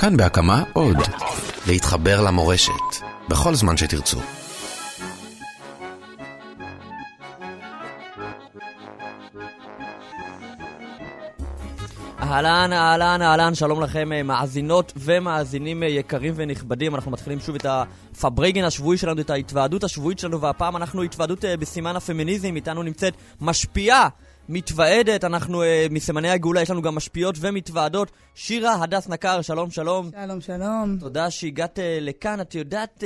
כאן בהקמה עוד. להתחבר למורשת, בכל זמן שתרצו. אהלן, אהלן, אהלן, שלום לכם אה, מאזינות ומאזינים אה, יקרים ונכבדים. אנחנו מתחילים שוב את הפברייגן השבועי שלנו, את ההתוועדות השבועית שלנו, והפעם אנחנו התוועדות אה, בסימן הפמיניזם, איתנו נמצאת משפיעה, מתוועדת, אנחנו מסימני הגאולה, יש לנו גם משפיעות ומתוועדות. שירה הדס נקר, שלום, שלום. שלום, שלום. תודה שהגעת לכאן. את יודעת,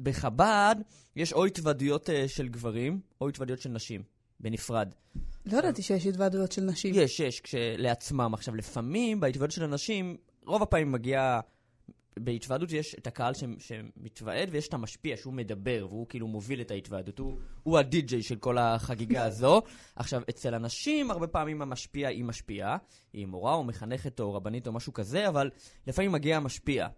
בחב"ד יש או התוועדויות של גברים, או התוועדויות של נשים, בנפרד. לא ידעתי שיש התוועדויות של נשים. יש, יש, כשלעצמם. עכשיו, לפעמים בהתוועדות של הנשים, רוב הפעמים מגיע... בהתוועדות יש את הקהל ש... שמתוועד ויש את המשפיע שהוא מדבר והוא כאילו מוביל את ההתוועדות. הוא, הוא הדי-ג'יי של כל החגיגה הזו. עכשיו, אצל הנשים הרבה פעמים המשפיע היא משפיעה, היא מורה או מחנכת או רבנית או משהו כזה, אבל לפעמים מגיע המשפיע.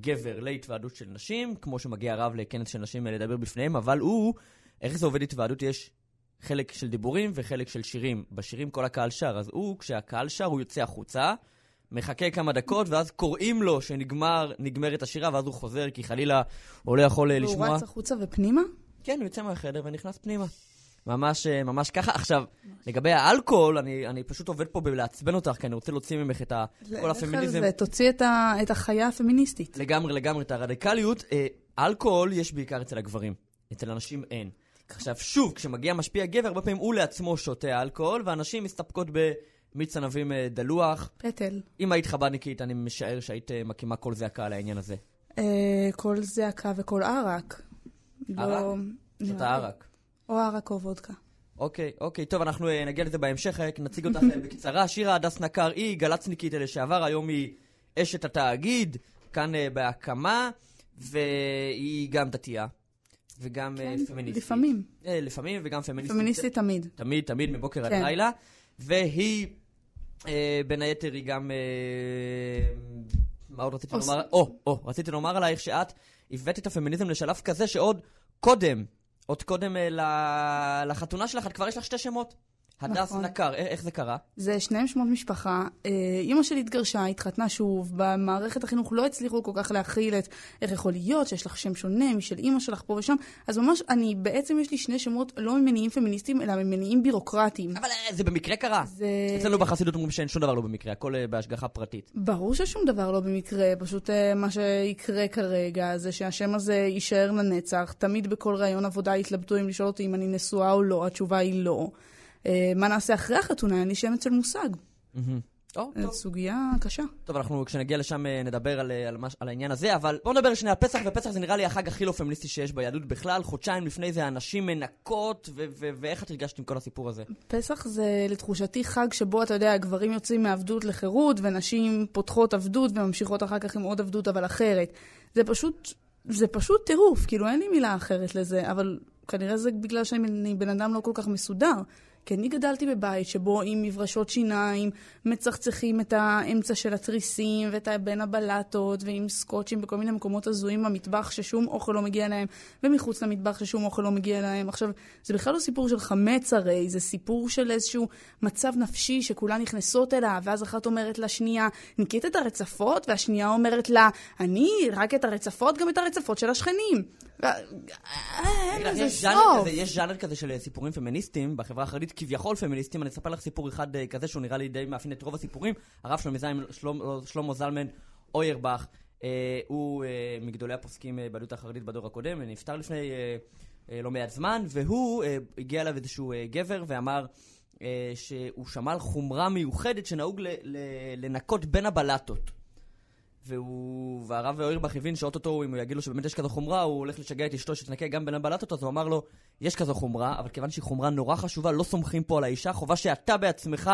גבר להתוועדות של נשים, כמו שמגיע רב לכנס של נשים לדבר בפניהם, אבל הוא, איך זה עובד התוועדות? יש חלק של דיבורים וחלק של שירים. בשירים כל הקהל שר, אז הוא, כשהקהל שר, הוא יוצא החוצה, מחכה כמה דקות, ואז קוראים לו שנגמרת השירה, ואז הוא חוזר, כי חלילה הוא לא יכול אה, לשמוע. והוא רץ החוצה ופנימה? כן, הוא יוצא מהחדר ונכנס פנימה. ממש, אה, ממש ככה. עכשיו, לגבי האלכוהול, אני, אני פשוט עובד פה בלעצבן אותך, כי אני רוצה להוציא ממך את ה, כל הפמיניזם. זה, תוציא את, ה, את החיה הפמיניסטית. לגמרי, לגמרי, את הרדיקליות. אה, אלכוהול יש בעיקר אצל הגברים, אצל הנשים אין. עכשיו, שוב, כשמגיע משפיע גבר, הרבה פעמים הוא לעצמו שותה אלכוהול, ואנשים מסתפקות במיץ ענבים אה, דלוח. פטל. אם היית חב"דניקית, אני משער שהיית אה, מקימה קול זעקה על העניין הזה. אה, קול זעקה וקול ערק. ערק? זאת הערק. או ערק או וודקה. אוקיי, אוקיי, טוב, אנחנו נגיע לזה בהמשך, נציג אותך בקצרה. שירה הדס נקר היא גלצניקית לשעבר, היום היא אשת התאגיד, כאן בהקמה, והיא גם דתייה. וגם כן, פמיניסטית. לפעמים. אה, לפעמים, וגם פמיניסטית. פמיניסטית תמיד. תמיד, תמיד, מבוקר כן. עד לילה. והיא, אה, בין היתר, היא גם... אה, מה עוד רציתי לומר? או, או, רציתי לומר עלייך שאת הבאת את הפמיניזם לשלב כזה שעוד קודם, עוד קודם אה, לחתונה שלך, את כבר יש לך שתי שמות. הדס נכון. נקר, איך זה קרה? זה שניהם שמות משפחה. אה, אימא שלי התגרשה, התחתנה שוב, במערכת החינוך לא הצליחו כל כך להכיל את איך יכול להיות שיש לך שם שונה משל אימא שלך פה ושם. אז ממש, אני, בעצם יש לי שני שמות לא ממניעים פמיניסטיים, אלא ממניעים בירוקרטיים. אבל אה, זה במקרה קרה. זה... אצלנו בחסידות אומרים שאין שום דבר לא במקרה, הכל אה, בהשגחה פרטית. ברור ששום דבר לא במקרה, פשוט מה שיקרה כרגע זה שהשם הזה יישאר לנצח. תמיד בכל ראיון עבודה יתלבטו אם לשאול אותי אם אני נשואה או לא, התשובה היא לא. אה, מה נעשה אחרי החתונה? לי שמץ של מושג. זו סוגיה קשה. טוב, אנחנו כשנגיע לשם אה, נדבר על, אה, על, על העניין הזה, אבל בואו נדבר שנייה על פסח, ופסח זה נראה לי החג הכי לא פמיניסטי שיש ביהדות בכלל. חודשיים לפני זה הנשים מנקות, ואיך את הרגשת עם כל הסיפור הזה? פסח זה לתחושתי חג שבו, אתה יודע, גברים יוצאים מעבדות לחירות, ונשים פותחות עבדות וממשיכות אחר כך עם עוד עבדות, אבל אחרת. זה פשוט, זה פשוט טירוף, כאילו אין לי מילה אחרת לזה, אבל כנראה זה בגלל שאני בן אדם לא כל כך מסודר. כי אני גדלתי בבית שבו עם מברשות שיניים מצחצחים את האמצע של התריסים ואת בין הבלטות ועם סקוטשים בכל מיני מקומות הזויים במטבח ששום אוכל לא מגיע להם ומחוץ למטבח ששום אוכל לא מגיע להם. עכשיו, זה בכלל לא סיפור של חמץ הרי, זה סיפור של איזשהו מצב נפשי שכולן נכנסות אליו ואז אחת אומרת לשנייה, ניקית את הרצפות? והשנייה אומרת לה, אני רק את הרצפות, גם את הרצפות של השכנים. אין לזה סוף. יש ז'אנר כזה של סיפורים פמיניסטיים בחברה החרדית, כביכול פמיניסטיים. אני אספר לך סיפור אחד אה, כזה שהוא נראה לי די מאפיין את רוב הסיפורים. הרב שלמה זלמן אוירבך, אה, הוא אה, מגדולי הפוסקים בעדה החרדית בדור הקודם, נפטר לפני לא מעט זמן, והוא, הגיע אליו איזשהו גבר ואמר שהוא שמע על חומרה מיוחדת שנהוג לנקות בין הבלטות. והוא, והרב אוירבך הבין שאו-טו-טו, אם הוא יגיד לו שבאמת יש כזו חומרה, הוא הולך לשגע את אשתו שתנקה גם בין הבלטות, אז הוא אמר לו, יש כזו חומרה, אבל כיוון שהיא חומרה נורא חשובה, לא סומכים פה על האישה, חובה שאתה בעצמך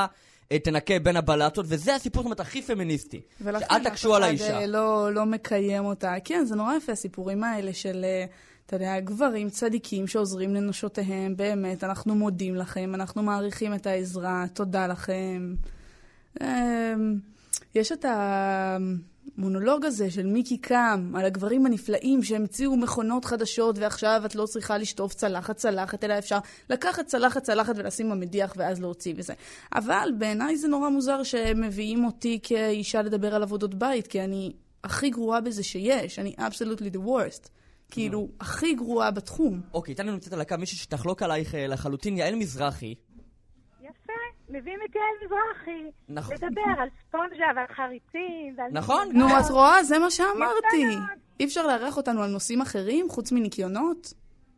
אה, תנקה בין הבלטות, וזה הסיפור, זאת אומרת, הכי פמיניסטי. שאל תקשו על האישה. אה, לא, לא מקיים אותה. כן, זה נורא יפה, הסיפורים האלה של, אה, אתה יודע, גברים צדיקים שעוזרים לנשותיהם, באמת, אנחנו מודים לכם, אנחנו מעריכים את העזרה, תודה לכם. יש את ה... המונולוג הזה של מיקי קם, על הגברים הנפלאים שהמציאו מכונות חדשות ועכשיו את לא צריכה לשטוף צלחת צלחת, אלא אפשר לקחת צלחת צלחת ולשים במדיח ואז להוציא וזה. אבל בעיניי זה נורא מוזר שהם מביאים אותי כאישה לדבר על עבודות בית, כי אני הכי גרועה בזה שיש, אני absolutely the worst. כאילו, הכי גרועה בתחום. אוקיי, איתנו נמצאת על הקו מישהי שתחלוק עלייך אה, לחלוטין, יעל מזרחי. מביאים את יעל מזרחי. נכון. לדבר על ספונג'ה ועל חריצים ועל... נכון. נו, את רואה? זה מה שאמרתי. אי אפשר לארח אותנו על נושאים אחרים, חוץ מניקיונות?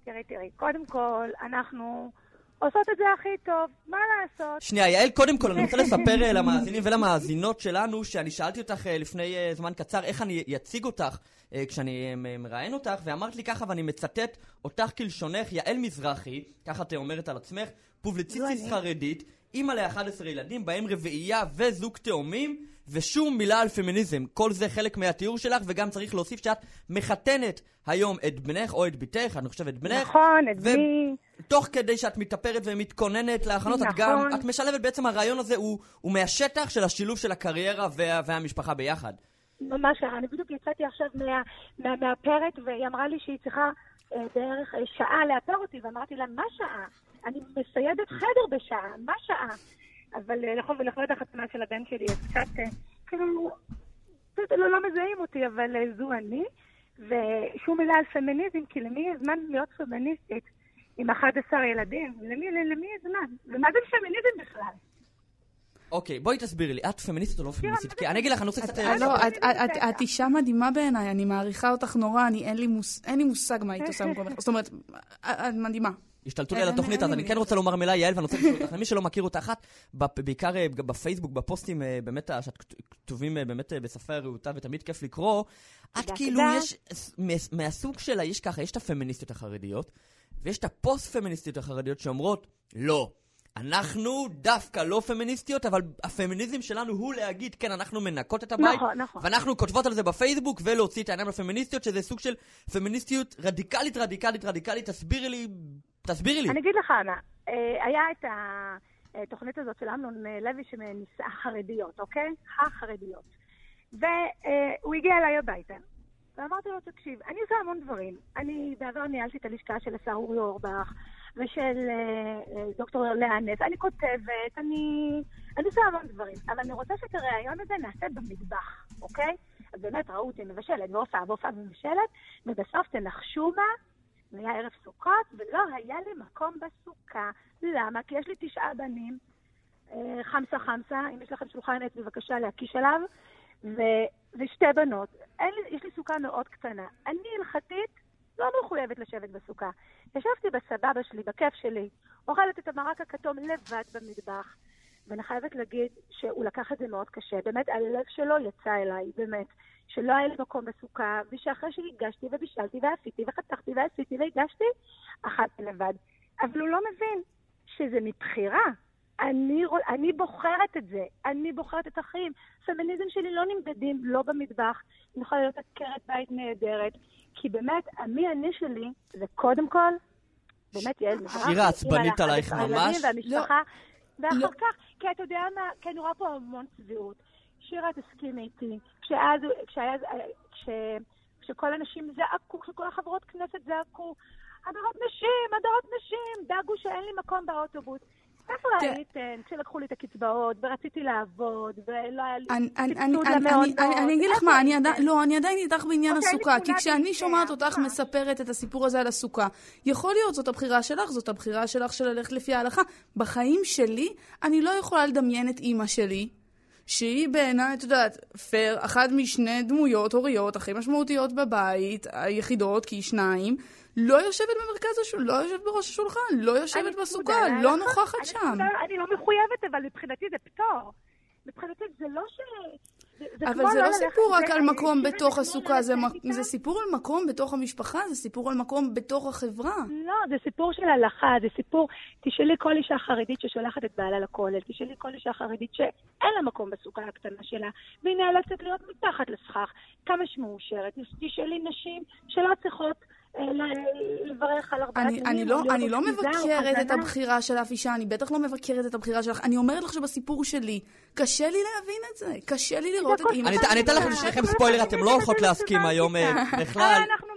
תראי, תראי, קודם כל, אנחנו עושות את זה הכי טוב, מה לעשות? שנייה, יעל, קודם כל, אני רוצה לספר אה, למאזינים ולמאזינות שלנו, שאני שאלתי אותך אה, לפני אה, זמן קצר איך אני אציג אותך כשאני מראיין אותך, ואמרת לי ככה, ואני מצטט אותך כלשונך, יעל מזרחי, ככה את אומרת על עצמך, פובליציסטית אני. חרדית, אימא ל-11 ילדים, בהם רביעייה וזוג תאומים, ושום מילה על פמיניזם. כל זה חלק מהתיאור שלך, וגם צריך להוסיף שאת מחתנת היום את בנך או את בתך, אני חושב את בנך. נכון, את ו- מי... תוך כדי שאת מתאפרת ומתכוננת להכנות, את נכון. גם, את משלבת בעצם הרעיון הזה, הוא, הוא מהשטח של השילוב של הקריירה וה, והמשפחה ביחד. ממש, אני בדיוק יצאתי עכשיו מה- מה- מהפרט, והיא אמרה לי שהיא צריכה אה, בערך אה, שעה לאפר אותי, ואמרתי לה, מה שעה? אני מסיידת חדר בשעה, מה שעה? אבל אה, לכבוד לכבוד החתונה של הבן שלי, אז קצת, אה, כאילו, לא, לא מזהים אותי, אבל אה, זו אני. ושום מילה על פמיניזם, כי למי יש זמן להיות פמיניסטית עם 11 ילדים? למי, למי יש זמן? ומה זה פמיניזם בכלל? אוקיי, בואי תסבירי לי, את פמיניסטית או לא פמיניסטית? כי אני אגיד לך, אני רוצה קצת... לא, את- אישה מדהימה בעיניי, אני מעריכה אותך נורא, אני אין לי מושג מה היית עושה במקומך. זאת אומרת, את מדהימה. השתלטו לי על התוכנית, אז אני כן. רוצה לומר מילה, יעל, ואני רוצה לשאול אותך, למי שלא מכיר אותך, את, ב- בעיקר אה, בפייסבוק, בפוסטים, אה, באמת, אה, שאת כת- כתובים באמת בשפה רהוטה ותמיד כיף לקרוא, את כאילו. יש, מהסוג שלה, יש ככה, יש את הפמיניסטיות החרדיות, ויש את הפוסט-פמיניסטיות החרדיות שאומרות, לא. אנחנו דווקא לא פמיניסטיות, אבל הפמיניזם שלנו הוא להגיד, כן, אנחנו מנקות את הבית, נכון, נכון. ואנחנו כותבות על זה בפייסבוק, ולהוציא את העיניים לפמיניסטיות, שזה סוג של פמיניסטיות רדיקלית, רדיקלית, רדיקלית. תסבירי לי, תסבירי לי. אני אגיד לך, אנה, אה, היה את התוכנית הזאת של אמנון אה, לוי שנישאה חרדיות, אוקיי? החרדיות. והוא הגיע אליי הביתה, ואמרתי לו, תקשיב, אני עושה המון דברים. אני בעבר ניהלתי את הלשכה של השר אורי אורבך ושל אה, אה, דוקטור לאה נס. אני כותבת, אני, אני עושה המון דברים. אבל אני רוצה שאת הראיון הזה נעשה במטבח, אוקיי? אז באמת ראו אותי מבשלת, והופעה והופעה ומבשלת, ובסוף תנחשו מה? זה היה ערב סוכות, ולא היה לי מקום בסוכה. למה? כי יש לי תשעה בנים, אה, חמסה חמסה, אם יש לכם שולחן עץ בבקשה להקיש עליו, ו... ושתי בנות. אין לי, יש לי סוכה מאוד קטנה. אני הלכתית לא מחויבת לשבת בסוכה. ישבתי בסבבה שלי, בכיף שלי, אוכלת את המרק הכתום לבד במטבח, ואני חייבת להגיד שהוא לקח את זה מאוד קשה. באמת, הלב שלו יצא אליי, באמת. שלא היה לי מקום בסוכה, ושאחרי שהגשתי ובישלתי ועשיתי וחתכתי ועשיתי והגשתי, אכלתי לבד. אבל הוא לא מבין שזה מבחירה. אני, אני בוחרת את זה, אני בוחרת את החיים. פמיניזם שלי לא נמדדים לא במטבח, אני יכולה להיות עקרת בית נהדרת, כי באמת, המי אני שלי זה קודם כל, באמת יעל מזרחי. שירה, עצבנית עלייך ממש. והמשפחה, ואחר לא. כך, כי אתה יודע מה, כי אני רואה פה המון צביעות. שירה, תסכימי איתי, כשאז, כשהיה, כש, כשכל הנשים זעקו, כשכל החברות כנסת זעקו, הדרת נשים, הדרת נשים, דאגו שאין לי מקום באוטובוס. איפה תראה- הייתן כשלקחו לי את הקצבאות, ורציתי לעבוד, ולא היה לי אני- אני- סבסוד אני- אני- למעונות? אני אגיד לך מה, אני הייתן? עדיין, לא, אני עדיין איתך בעניין אוקיי, הסוכה, כי כשאני שומעת אותך. מספרת את הסיפור הזה על הסוכה, יכול להיות זאת הבחירה שלך, זאת הבחירה שלך של ללכת לפי ההלכה. בחיים שלי, אני לא יכולה לדמיין את אימא שלי, שהיא בעיניי, את יודעת, פייר, אחת משני דמויות הוריות הכי משמעותיות בבית, היחידות, כי היא שניים, לא יושבת במרכז השולחן, לא יושבת בראש השולחן, לא יושבת בסוכה, לא. נוכחת שם. צמודה- אני לא מחויבת, אבל מבחינתי זה פטור. מבחינתי זה לא ש... זה- אבל זה לא ללכת- סיפור רק על מקום בתוך הסוכה, זה סיפור על מקום בתוך המשפחה, זה סיפור על מקום בתוך החברה. לא, זה סיפור של הלכה, זה סיפור... תשאלי כל אישה חרדית ששולחת את בעלה לכולל, תשאלי כל אישה חרדית שאין לה מקום בסוכה הקטנה שלה, והיא נאלצת להיות מתחת לסכך, כמה שמאושרת. תשאלי נשים שלא צריכות לברך על ארבעת אני, מינים. אני, לא, אני לא מבקרת את. הבחירה של אף אישה, אני בטח לא מבקרת את הבחירה שלך. אני אומרת לך שבסיפור שלי, קשה לי להבין את זה. קשה לי לראות את אימא אני אתן לכם שניכם ספוילר, אתם לא הולכות להסכים היום אה, בכלל. אבל אנחנו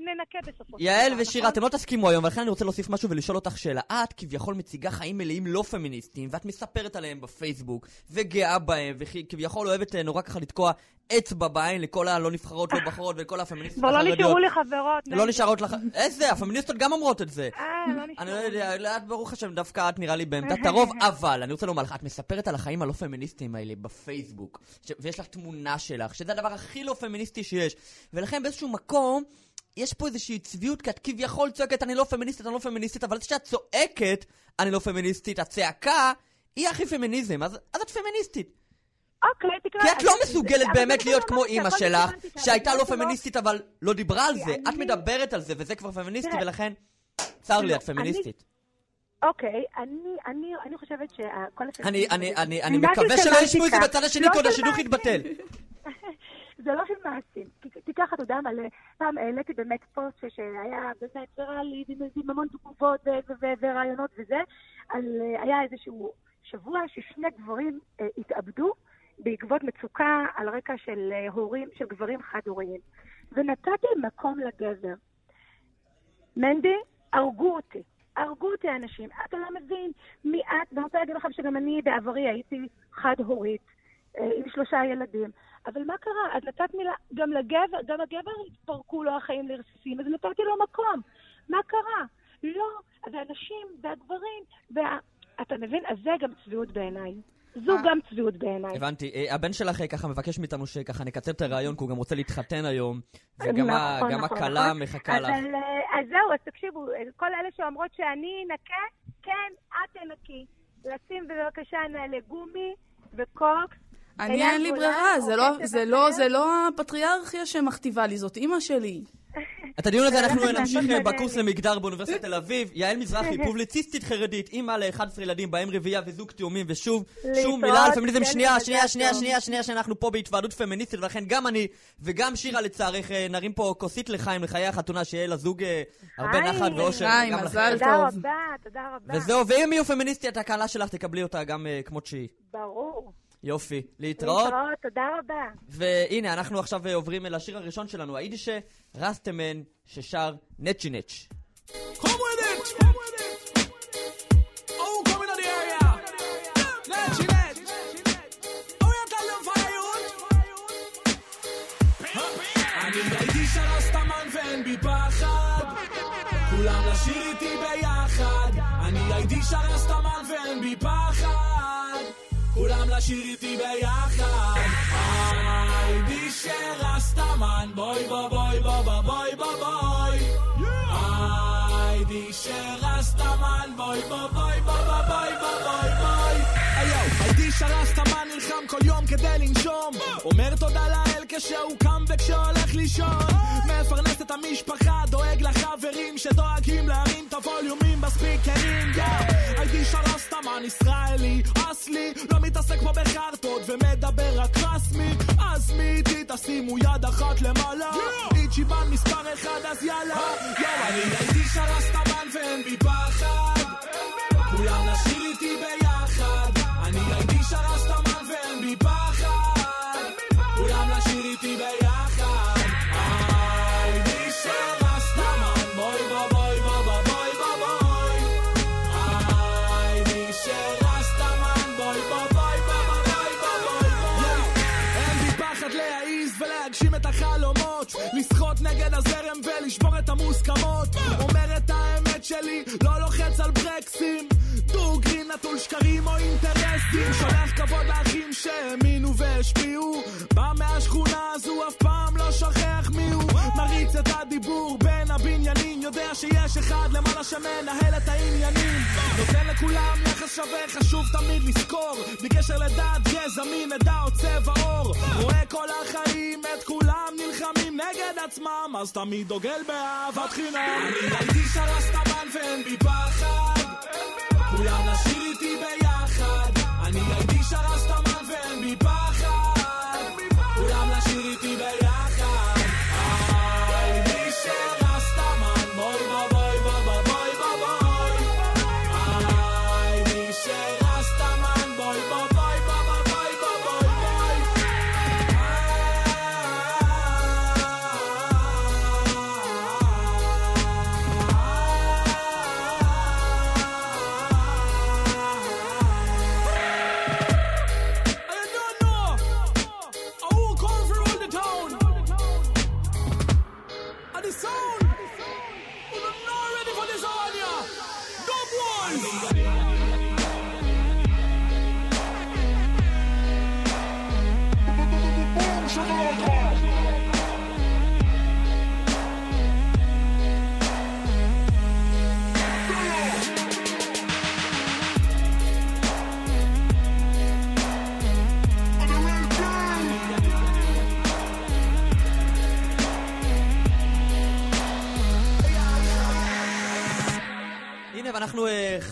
ננקה בסופו של יעל דבר, ושירה, נכון? אתם לא תסכימו היום, ולכן אני רוצה להוסיף משהו ולשאול אותך שאלה. את כביכול מציגה חיים מלאים לא פמיניסטיים, ואת מספרת עליהם בפייסבוק, וגאה בהם, וכביכול אוהבת אה, נורא ככה לתקוע אצבע בעין לכל הלא נבחרות, לא בחרות, ולכל הפמיניסטיות כבר לא החרדיות. נשארו לי חברות. לא נשארות לך... איזה? הפמיניסטות גם אומרות את זה. אה, לא נשארו. אני לא יודע, את ברוך השם, דווקא את נראה לי בעמדת הרוב, אבל אני רוצה לומר לך, את מספרת על החיים הלא פמיניסטיים האלה בפייסבוק, ויש לך תמונה שלך, שזה הדבר הכי לא פמיניסטי שיש, ולכן באיזשהו מקום, יש פה איזושהי צביעות, כי את כביכול צועקת, אני לא פמיניסטית, אני לא פמיניסטית, אבל כשאת צועקת, אני לא פמיניסטית, הצעקה היא הכי פמיניזם, אז, אז את פמיניסטית. אוקיי, תקרא. כי את לא מסוגלת באמת להיות לא כמו אימא שלך, שהייתה לא שלו- פמיניסטית אבל לא דיברה על זה. את מדברת על זה, וזה כבר פמיניסטי, ולכן צר לי, לא, את פמיניסטית. אוקיי, אני, אני, אני חושבת שכל אני, אני, אני, אני מקווה שלא ישמעו את זה. בצד השני, לא כי עוד השידוך. יתבטל. זה לא של מעשים. תיקח, אתה יודע מה, פעם העליתי באמת פוסט שהיה באמת ויראלי, עם המון תגובות ורעיונות וזה, על, אה, היה איזשהו שבוע ששני גברים אה, התאבדו בעקבות מצוקה על רקע של אה, הורים, של גברים חד-הוריים. ונתתי מקום לגבר. מנדי, הרגו אותי. הרגו אותי האנשים. אתה לא מבין מי את, ואני רוצה להגיד לך שגם אני בעברי הייתי חד-הורית, עם שלושה ילדים. אבל מה קרה? אז נתת מילה, גם לגבר, גם הגבר התפרקו לו החיים לרסיסים, אז נתתי לו מקום. מה קרה? לא, והנשים, והגברים, וה... אתה מבין? אז זה גם צביעות בעיניי. זו אה. גם צביעות בעיניי. הבנתי. אה, הבן שלך אה, ככה מבקש מאיתנו שככה נקצר את הרעיון, כי הוא גם רוצה להתחתן היום, וגם נכון, גם נכון, הכלה נכון. מחכה לך. אז זהו, אז תקשיבו, כל אלה שאומרות שאני אנקה, כן, את תנקי. לשים בבקשה נעלי גומי וקוקס. אני אין לי ברירה, זה לא- זה. לא- זה לא הפטריארכיה שמכתיבה לי, זאת אימא שלי. את הדיון הזה אנחנו נמשיך בדלת. בקורס למגדר באוניברסיטת תל אביב. יעל מזרחי, פובליציסטית חרדית, אימא ל-11 ילדים, בהם רביעייה וזוג תאומים, ושוב, שום מילה על פמיניזם. שנייה, שנייה, שנייה, טוב. שנייה, שנייה, שאנחנו פה בהתוועדות פמיניסטית, ולכן גם אני וגם שירה לצערך אה, נרים פה כוסית לחיים, לחיי החתונה, שיהיה לזוג אה, הרבה. נחת ואושר. חיים, מזל לכם. תודה טוב. רבה, תודה רבה. וזהו, ואם יהיו פמיניסטיות, הקהלה שלך תקבלי אותה גם אה, כמות שהיא. ברור. יופי. להתראות. להתראות, תודה רבה. והנה, אנחנו עכשיו אה, עוברים אל השיר הראשון שלנו, היידישה רסטמן, ששר נצ'י כולם לשיר איתי ביחד אני הייתי שרסטמן לשיר איתי ביחד. הייתי שרסטמן בואי בוא בואי בוא בוא בואי בוא בואי. היידי שרסטמן בואי בוא בואי בוא בוא בואי בוא בואי בואי. היו, היידי שרסטמן נלחם כל יום כדי לנשום. אומר תודה לאל כשהוא קם וכשהולך לישון. מפרנס את המשפחה, דואג לחברים שדואגים להרים את הווליומים בספיקרים היידי שרסטמן ישראלי, אסלי. לא מתעסק פה בחרטות ומדבר רק רסמי אז מי איתי? תשימו יד אחת למעלה. איצ'יבן מספר אחד אז יאללה. יואו אני הייתי שרסטמן ואין בי פחד. כולם לשיר איתי ביחד. אני הייתי שרסטמן ואין בי פחד את החלומות לשחות נגד הזרם ולשבור את המוסכמות. אומר את האמת שלי, לא לוחץ על ברקסים דוגרי נטול שקרים או אינטרסים. שולח כבוד לאחים שהאמינו והשפיעו. בא מהשכונה הזו אף פעם לא שוכח מי הוא. מריץ את הדיבור בין הבניינים. יודע שיש אחד למעלה שמנהל את העניינים. נותן לכולם יחס שווה חשוב תמיד לזכור. בלי קשר לדת, גזע, מין, עדה או צבע עור. רואה כל החיים את כולם נלחמים נגד עצמם. אז תמיד דוגל באהבת חינם. הייתי שרסטמן ואין בי פחד כולם לשיר איתי ביחד. אני הייתי שרסטמן ואין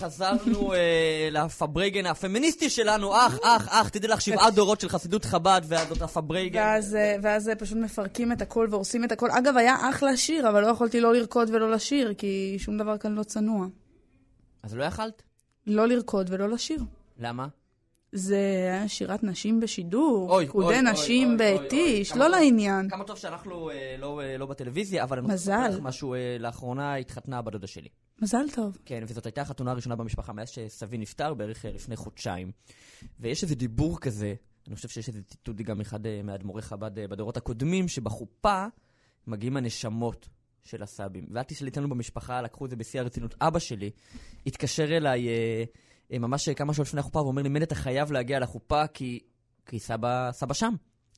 חזרנו אה, לפברייגן הפמיניסטי שלנו. אח, אח, אח, תדעי לך, שבעה דורות של חסידות חב"ד, ואז זאת הפברייגן. ואז, אה, ואז אה, פשוט מפרקים את הכל והורסים את הכל. אגב, היה אחלה שיר, אבל לא יכולתי לא לרקוד ולא לשיר, כי שום דבר כאן לא צנוע. אז לא יכלת? לא לרקוד ולא לשיר. למה? זה היה שירת נשים בשידור, ריקודי אוי, נשים כמה לא. לעניין. כמה טוב שאנחנו אה, לא, לא בטלוויזיה, אבל אני רוצה. לספר לך משהו. לאחרונה התחתנה בת דודה שלי. מזל טוב. כן, וזאת הייתה החתונה הראשונה במשפחה מאז שסבי נפטר, בערך אה, לפני חודשיים. ויש איזה דיבור כזה, אני חושב שיש איזה ציטוט גם אחד אה, מאדמו"רי חב"ד אה, בדורות הקודמים, שבחופה מגיעים הנשמות של הסבים. ואל תשאלי אצלנו במשפחה, לקחו את זה בשיא הרצינות. אבא שלי התקשר אליי ממש כמה שעות לפני החופה, ואומר לי, מנד, אתה חייב להגיע לחופה, כי, כי סבא, סבא שם.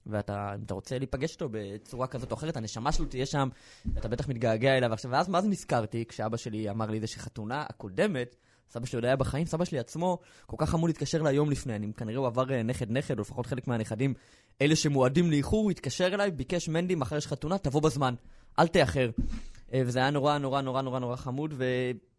ואתה, אתה רוצה להיפגש איתו בצורה כזאת או אחרת, הנשמה שלו תהיה שם, ואתה בטח מתגעגע אליו. עכשיו, ואז מה זה נזכרתי, כשאבא שלי אמר לי זה שחתונה הקודמת, סבא שלי עוד היה בחיים, סבא שלי עצמו כל כך אמור להתקשר אליי יום לפני, אני כנראה הוא עבר אה, נכד-נכד, או לפחות חלק מהנכדים, אלה שמועדים לאיחור, הוא התקשר אליי, ביקש מנדי, מחר יש חתונה, תבוא בזמן, אל תאחר. אה, וזה היה נורא נורא נורא נורא נורא חמוד,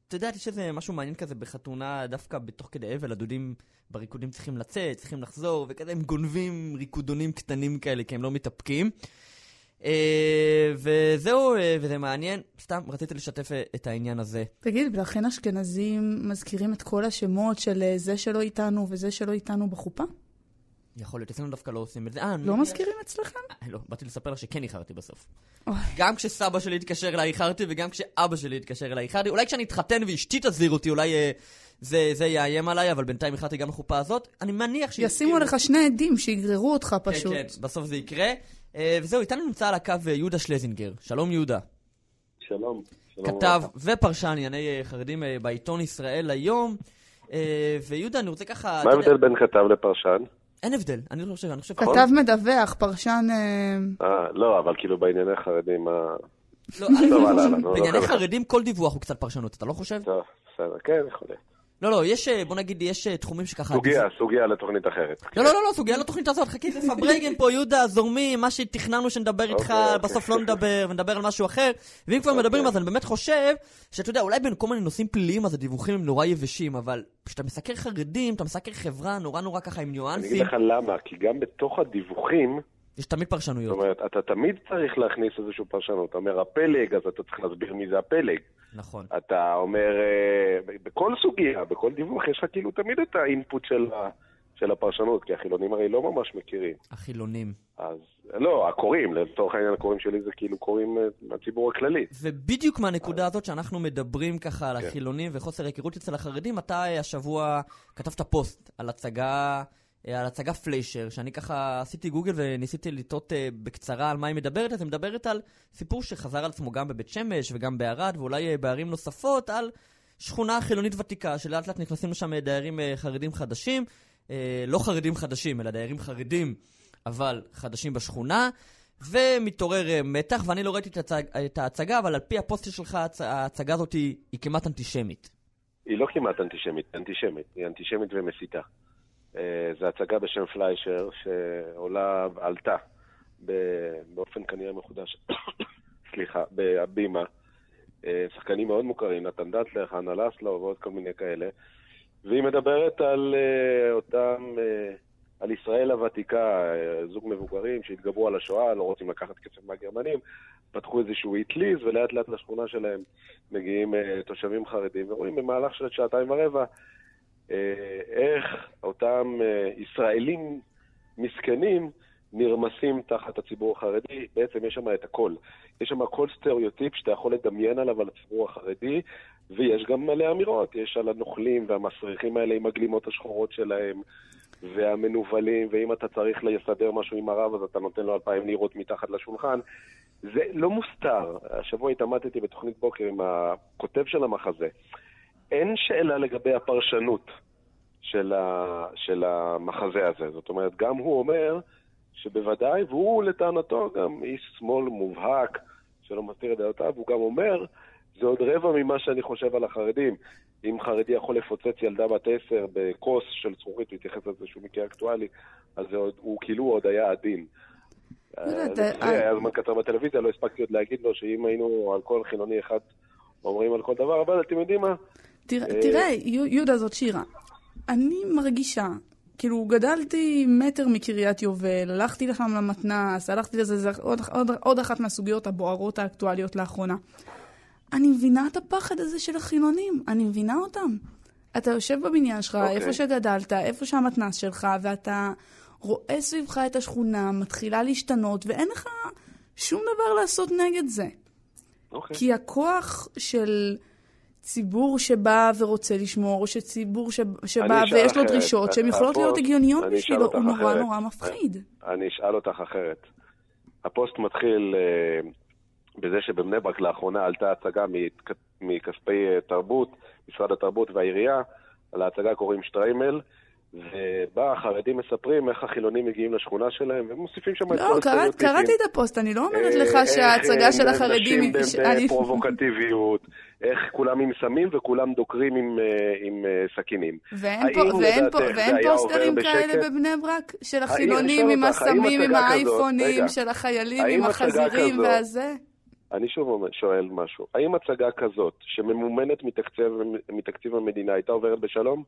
ואתה יודע, יש איזה משהו מעניין כזה בחתונה, דווקא בתוך כדי אבל, הדודים בריקודים צריכים לצאת, צריכים לחזור, וכזה הם גונבים ריקודונים קטנים כאלה, כי הם לא מתאפקים. אה, וזהו, אה, וזה מעניין, סתם רציתי לשתף אה, את העניין הזה. תגיד, ולכן אשכנזים מזכירים את כל השמות של אה, זה שלא איתנו וזה שלא איתנו בחופה? יכול להיות, אצלנו דווקא לא עושים את זה. אה, לא מזכירים אצלכם? אה, לא, באתי לספר לך שכן איחרתי בסוף. גם כשסבא שלי התקשר אליי איחרתי, וגם כשאבא שלי התקשר אליי איחרתי. אולי כשאני אתחתן ואשתי תזהיר אותי, אולי אה, זה, זה יאיים עליי, אבל בינתיים איחרתי גם לחופה הזאת. אני מניח ש... ישימו לך שני עדים שיגררו אותך כן, פשוט. כן, בסוף זה יקרה. אה, וזהו, איתנו נמצא על הקו יהודה שלזינגר. שלום יהודה. שלום. כתב. ופרשן לענייני אה, חרדים בעיתון ישראל היום. ויהודה, אני רוצה ככה... מה ההבדל בין כתב לפרשן? אין הבדל, אני לא חושב, אני חושב... כתב מדווח, פרשן... אה, אה, לא, אבל כאילו בענייני חרדים, מה... לא, בענייני לא, לא. חרדים כל דיווח הוא קצת פרשנות, אתה לא חושב? טוב, בסדר, כן, יכול להיות. לא, לא, יש, אה, בוא נגיד, יש אה, תחומים שככה... סוגיה, סוגיה לתוכנית אחרת. לא, לא, לא, לא, סוגיה לתוכנית הזאת, חכי, זה פברייגן פה, יהודה, זורמים, מה שתכננו שנדבר איתך, אוקיי, אוקיי. בסוף לא נדבר, ונדבר על משהו אחר. ואם כבר מדברים, אז אני באמת חושב, שאתה יודע, אולי בין כל מיני נושאים פליליים, אז הדיווחים הם נורא יבשים, אבל כשאתה מסקר חרדים, אתה מסקר חברה נורא נורא ככה עם אני אגיד ניואנסים, לך למה, כי גם בתוך הדיווחים, יש תמיד זאת פרשנויות. אומרת, אתה תמיד צריך להכניס איזושהי פרשנות. אתה אומר הפלג, אז אתה צריך להסביר מי זה הפלג. נכון. אתה אומר, אה, בכל סוגיה, בכל דיווח, יש לך כאילו תמיד את האינפוט של ה- של הפרשנות, כי החילונים הרי לא ממש מכירים. החילונים. אז, לא, הקוראים, לצורך העניין הקוראים שלי זה כאילו קוראים אה, מהציבור הכללי. ובדיוק מהנקודה הזאת שאנחנו מדברים ככה על כן. החילונים וחוסר היכרות אצל החרדים, אתה אה, השבוע כתבת פוסט על הצגה, על הצגה פליישר, שאני ככה עשיתי גוגל וניסיתי לטעות אה, בקצרה על מה היא מדברת, אז היא מדברת על סיפור שחזר על עצמו גם בבית שמש וגם בערד ואולי אה, בערים נוספות, על שכונה חילונית ותיקה, שלאט לאט נכנסים לשם אה, דיירים אה, חרדים חדשים, אה, לא חרדים חדשים, אלא דיירים חרדים, אבל חדשים בשכונה. ומתעורר אה, מתח, ואני לא ראיתי את, הצג, את ההצגה, אבל על פי הפוסט שלך, הצ, ההצגה הזאת היא, היא כמעט אנטישמית. היא לא כמעט אנטישמית, אנטישמית. היא אנטישמית ומסיתה. אה, זו הצגה בשם פליישר, שעולה, עלתה באופן כנראה מחודש, סליחה, בהבימה. אה, שחקנים מאוד מוכרים, נתן דטלר, חנה לסלו ועוד כל מיני כאלה. והיא מדברת על אה, אותם, על ישראל הוותיקה, זוג מבוגרים שהתגברו על השואה, לא רוצים לקחת כסף מהגרמנים, פתחו איזשהו אטליז, ולאט לאט לשכונה שלהם מגיעים תושבים חרדים, ורואים במהלך של שעתיים ורבע איך אותם אה, ישראלים מסכנים נרמסים תחת הציבור החרדי. בעצם יש שם את הכל. יש שם כל סטריאוטיפ שאתה יכול לדמיין עליו על הציבור החרדי, ויש גם מלא אמירות. יש על הנוכלים והמסריחים האלה עם הגלימות השחורות שלהם, והמנוולים, ואם אתה צריך לסדר משהו עם הרב, אז אתה נותן לו אלפיים לירות מתחת לשולחן. זה לא מוסתר. השבוע התעמתתי בתוכנית בוקר עם הכותב של המחזה. אין שאלה לגבי הפרשנות של, ה, של המחזה הזה. זאת אומרת, גם הוא אומר שבוודאי, והוא לטענתו גם איש שמאל מובהק, שלא מסתיר את דעותיו, הוא גם אומר, זה עוד רבע ממה שאני חושב על החרדים. אם חרדי יכול לפוצץ ילדה בת עשר בכוס של זכוכית, להתייחס לזה שהוא מקרה אקטואלי, אז זה עוד, הוא כאילו עוד היה עדין. יודעת, זה אה, היה זמן קצר בטלוויזיה, לא הספקתי עוד להגיד לו שאם היינו על כל חילוני אחד אומרים על כל דבר, אבל אתם יודעים מה? תראה, אה, תראה, יהודה זאת שירה. אני מרגישה, כאילו, גדלתי מטר מקריית יובל, הלכתי לשם למתנ"ס, הלכתי לזה, זה עוד, עוד, עוד אחת מהסוגיות הבוערות האקטואליות לאחרונה. אני מבינה את הפחד הזה של החילונים, אני מבינה אותם. אתה יושב בבניין שלך, אוקיי. איפה שגדלת, איפה שהמתנ"ס שלך, ואתה רואה סביבך את השכונה, מתחילה להשתנות, ואין לך שום דבר לעשות נגד זה. אוקיי. כי הכוח של ציבור שבא ורוצה לשמור, או שציבור. שבא ויש לו אחרת. דרישות שהן יכולות להיות הגיוניות בשבילו, הוא נורא. נורא מפחיד. אני אשאל אותך אחרת. הפוסט מתחיל אה, בזה שבבני ברק לאחרונה עלתה הצגה מכ- מכספי אה, תרבות, משרד התרבות והעירייה, על ההצגה קוראים שטריימל, ובה החרדים מספרים איך החילונים מגיעים לשכונה שלהם, ומוסיפים שם את כל לא, הסטריאוטיפים. קראתי את הפוסט, אני לא אומרת אה, לך איך שההצגה של החרדים... נשים ש- אני- בפרובוקטיביות, איך כולם עם סמים וכולם דוקרים עם, אה, אה, סכינים. ואין פוסטרים כאלה? בבני ברק? של החילונים עם הסמים, עם האייפונים, של החיילים, עם החזירים והזה? אני שוב שואל משהו. האם הצגה כזאת, שממומנת מתקציב המדינה, הייתה עוברת בשלום?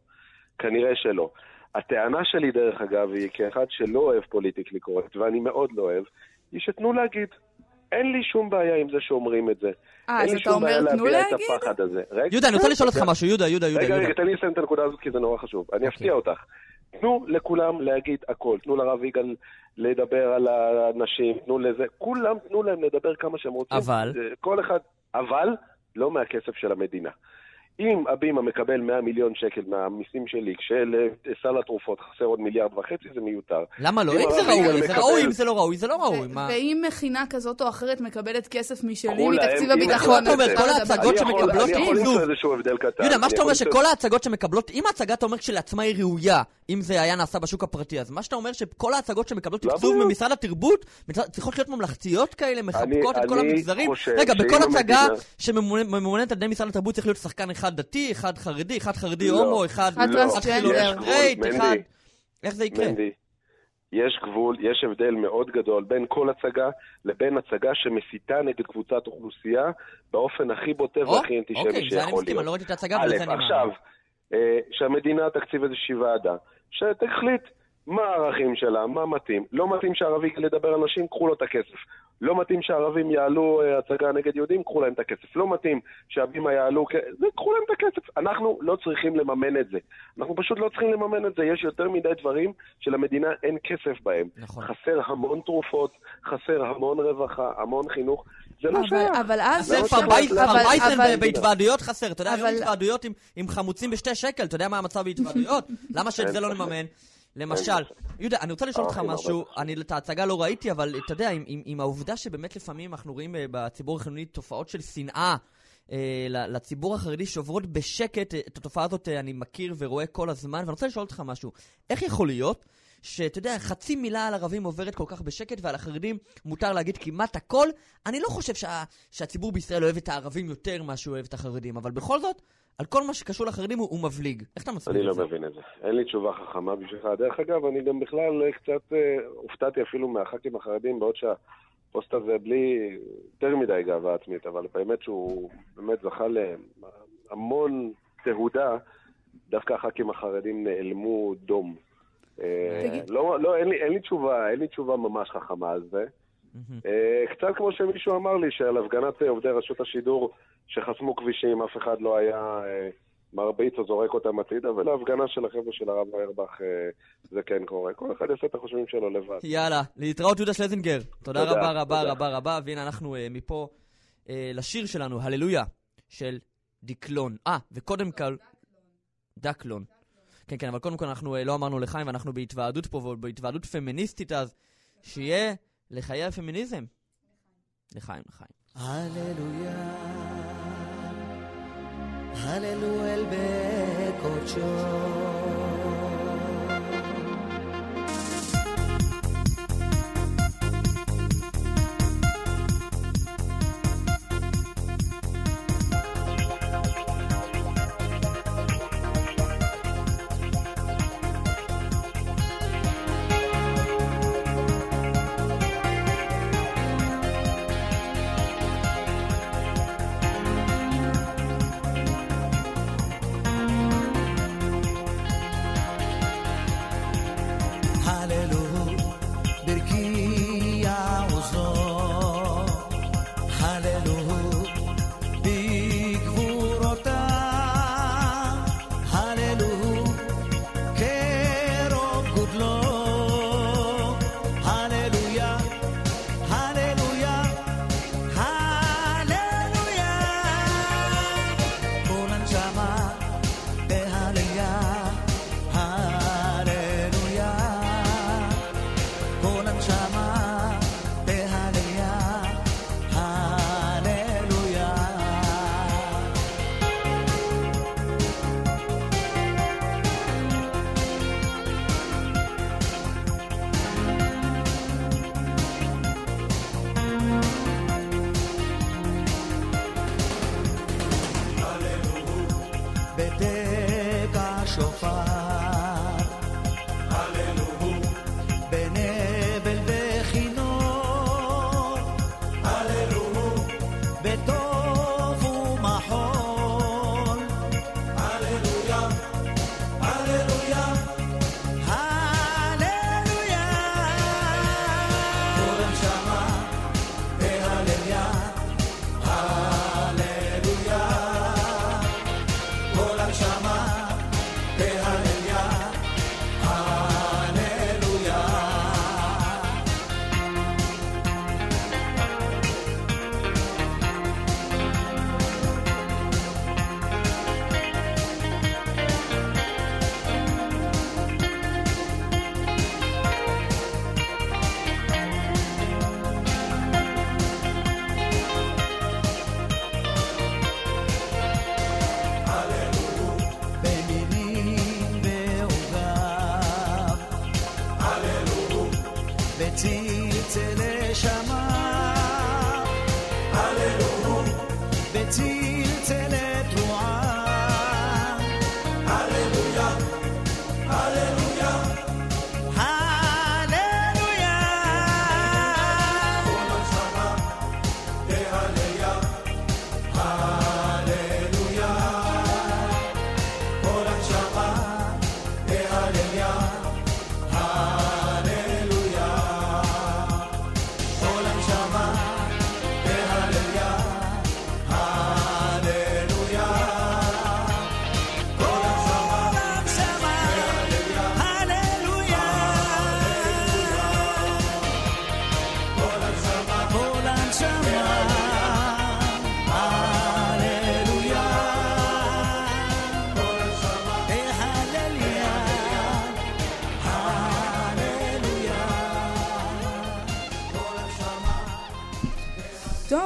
כנראה שלא. הטענה שלי, דרך אגב, היא כאחד שלא אוהב פוליטיקלי קורקט, ואני מאוד לא אוהב, היא שתנו להגיד. אין לי שום בעיה עם זה שאומרים את זה. אה, אין אז לי אתה שום בעיה אומר, תנו להביע את להגיד? הפחד הזה. רגע, יהודה, אני רוצה לשאול אותך משהו, יהודה, יהודה, יהודה. רגע. רגע, תן לי לסיים את הנקודה הזאת, כי זה נורא חשוב. אני אוקיי. אפתיע אותך. תנו לכולם להגיד הכל. תנו לרב יגאל לדבר על האנשים, תנו לזה. כולם תנו להם לדבר כמה שהם רוצים. אבל? כל אחד, אבל לא מהכסף של המדינה. אם הבימה מקבל 100 מיליון שקל מהמיסים שלי, כשלסל התרופות חסר עוד מיליארד וחצי, זה מיותר. למה לא? אם זה ראוי, זה ראוי, אם זה לא ראוי, זה לא ראוי. ואם מכינה כזאת או אחרת מקבלת כסף משלי מתקציב הביטחון, אתה אומר, אפשר כל לדבר. ההצגות שמקבלות אני יכול. למצוא איזשהו הבדל קטן. יהודה, מה שאתה אומר שכל ההצגות שמקבלות, אם ההצגה אתה אומר כשלעצמה היא ראויה, אם זה היה נעשה בשוק הפרטי, אז מה שאתה אומר שכל ההצגות שמקבלות לא תקצוב. ממשרד התרבות, צריכות להיות ממלכתיות כאלה, מחבקות את כל המגזרים? רגע, בכל הצגה שממומנת על ידי משרד התרבות צריך להיות שחקן אחד דתי, אחד חרדי, אחד חרדי לא. הומו, אחד אחד טרנסג'נדר. אחד... איך זה יקרה? מנדי, יש גבול, יש הבדל מאוד גדול בין כל הצגה לבין הצגה שמסיתה נגד קבוצת אוכלוסייה באופן הכי בוטה והכי אנטישמי אוקיי, זה אני שיכול מסכים, אני לא להיות. ראיתי את ההצגה, אבל זה אני עכשיו. אה, שהמדינה תקציב איזושהי ועדה, שתחליט מה הערכים שלה, מה מתאים. לא מתאים שערבי ידבר על נשים, קחו לו את הכסף. לא מתאים שערבים יעלו אה, הצגה נגד יהודים, קחו להם את הכסף. לא מתאים שהבימה יעלו, זה, קחו להם את הכסף. אנחנו לא צריכים לממן את זה. אנחנו פשוט לא צריכים לממן את זה. יש יותר מדי דברים שלמדינה אין כסף בהם. נכון. חסר המון תרופות, חסר המון רווחה, המון חינוך. זה לא אבל- שייך. אבל אז... זה לא פרבייסן בהתוועדויות חסר. אתה יודע, היום התוועדויות עם- עם חמוצים בשתי שקל, אתה יודע מה המצב בהתוועדויות? למה שאת זה לא נממן? למשל, יהודה, אני רוצה לשאול אותך ערכים משהו, אני את ההצגה לא ראיתי, אבל אתה יודע, עם- עם עם העובדה שבאמת לפעמים אנחנו רואים אה, בציבור החילוני תופעות של שנאה אה, לציבור החרדי שעוברות בשקט, אה, את התופעה הזאת אה, אני מכיר ורואה כל הזמן, ואני רוצה לשאול אותך משהו, איך יכול להיות שאתה יודע, חצי מילה על ערבים עוברת כל כך בשקט, ועל החרדים מותר להגיד כמעט הכל. אני לא חושב שה, שהציבור בישראל אוהב את הערבים יותר ממה שהוא אוהב את החרדים, אבל בכל זאת, על כל מה שקשור לחרדים הוא, הוא מבליג. איך אתה מסביר אני את לא זה? מבין את זה. אין לי תשובה חכמה בשבילך. דרך אגב, אני גם בכלל אה, קצת אה, הופתעתי אפילו מהח"כים החרדים, בעוד שהפוסט הזה בלי יותר מדי גאווה עצמית, אבל באמת שהוא באמת זכה להמון תהודה, דווקא הח"כים החרדים נעלמו דום. אה, לא, לא, אין לי, אין לי תשובה, אין לי תשובה ממש חכמה על זה. אה, קצת כמו שמישהו אמר לי, שעל הפגנת אה, עובדי רשות השידור שחסמו כבישים, אף אחד לא היה מרביץ או זורק אותם הצידה, ולהפגנה של החבר'ה של הרב אוירבך זה כן קורה. כל אחד יעשה את החושבים שלו לבד. יאללה, להתראות יהודה שלזינגר. תודה רבה רבה. רבה רבה, והנה אנחנו מפה לשיר שלנו, הללויה, של דקלון. אה, וקודם כל... דקלון. כן, כן, אבל קודם כל אנחנו אה, לא אמרנו לחיים, ואנחנו בהתוועדות פה, ובהתוועדות פמיניסטית אז, שיהיה לחיי הפמיניזם. לחיים, לחיים. הללויה, הללו אל בקודשו.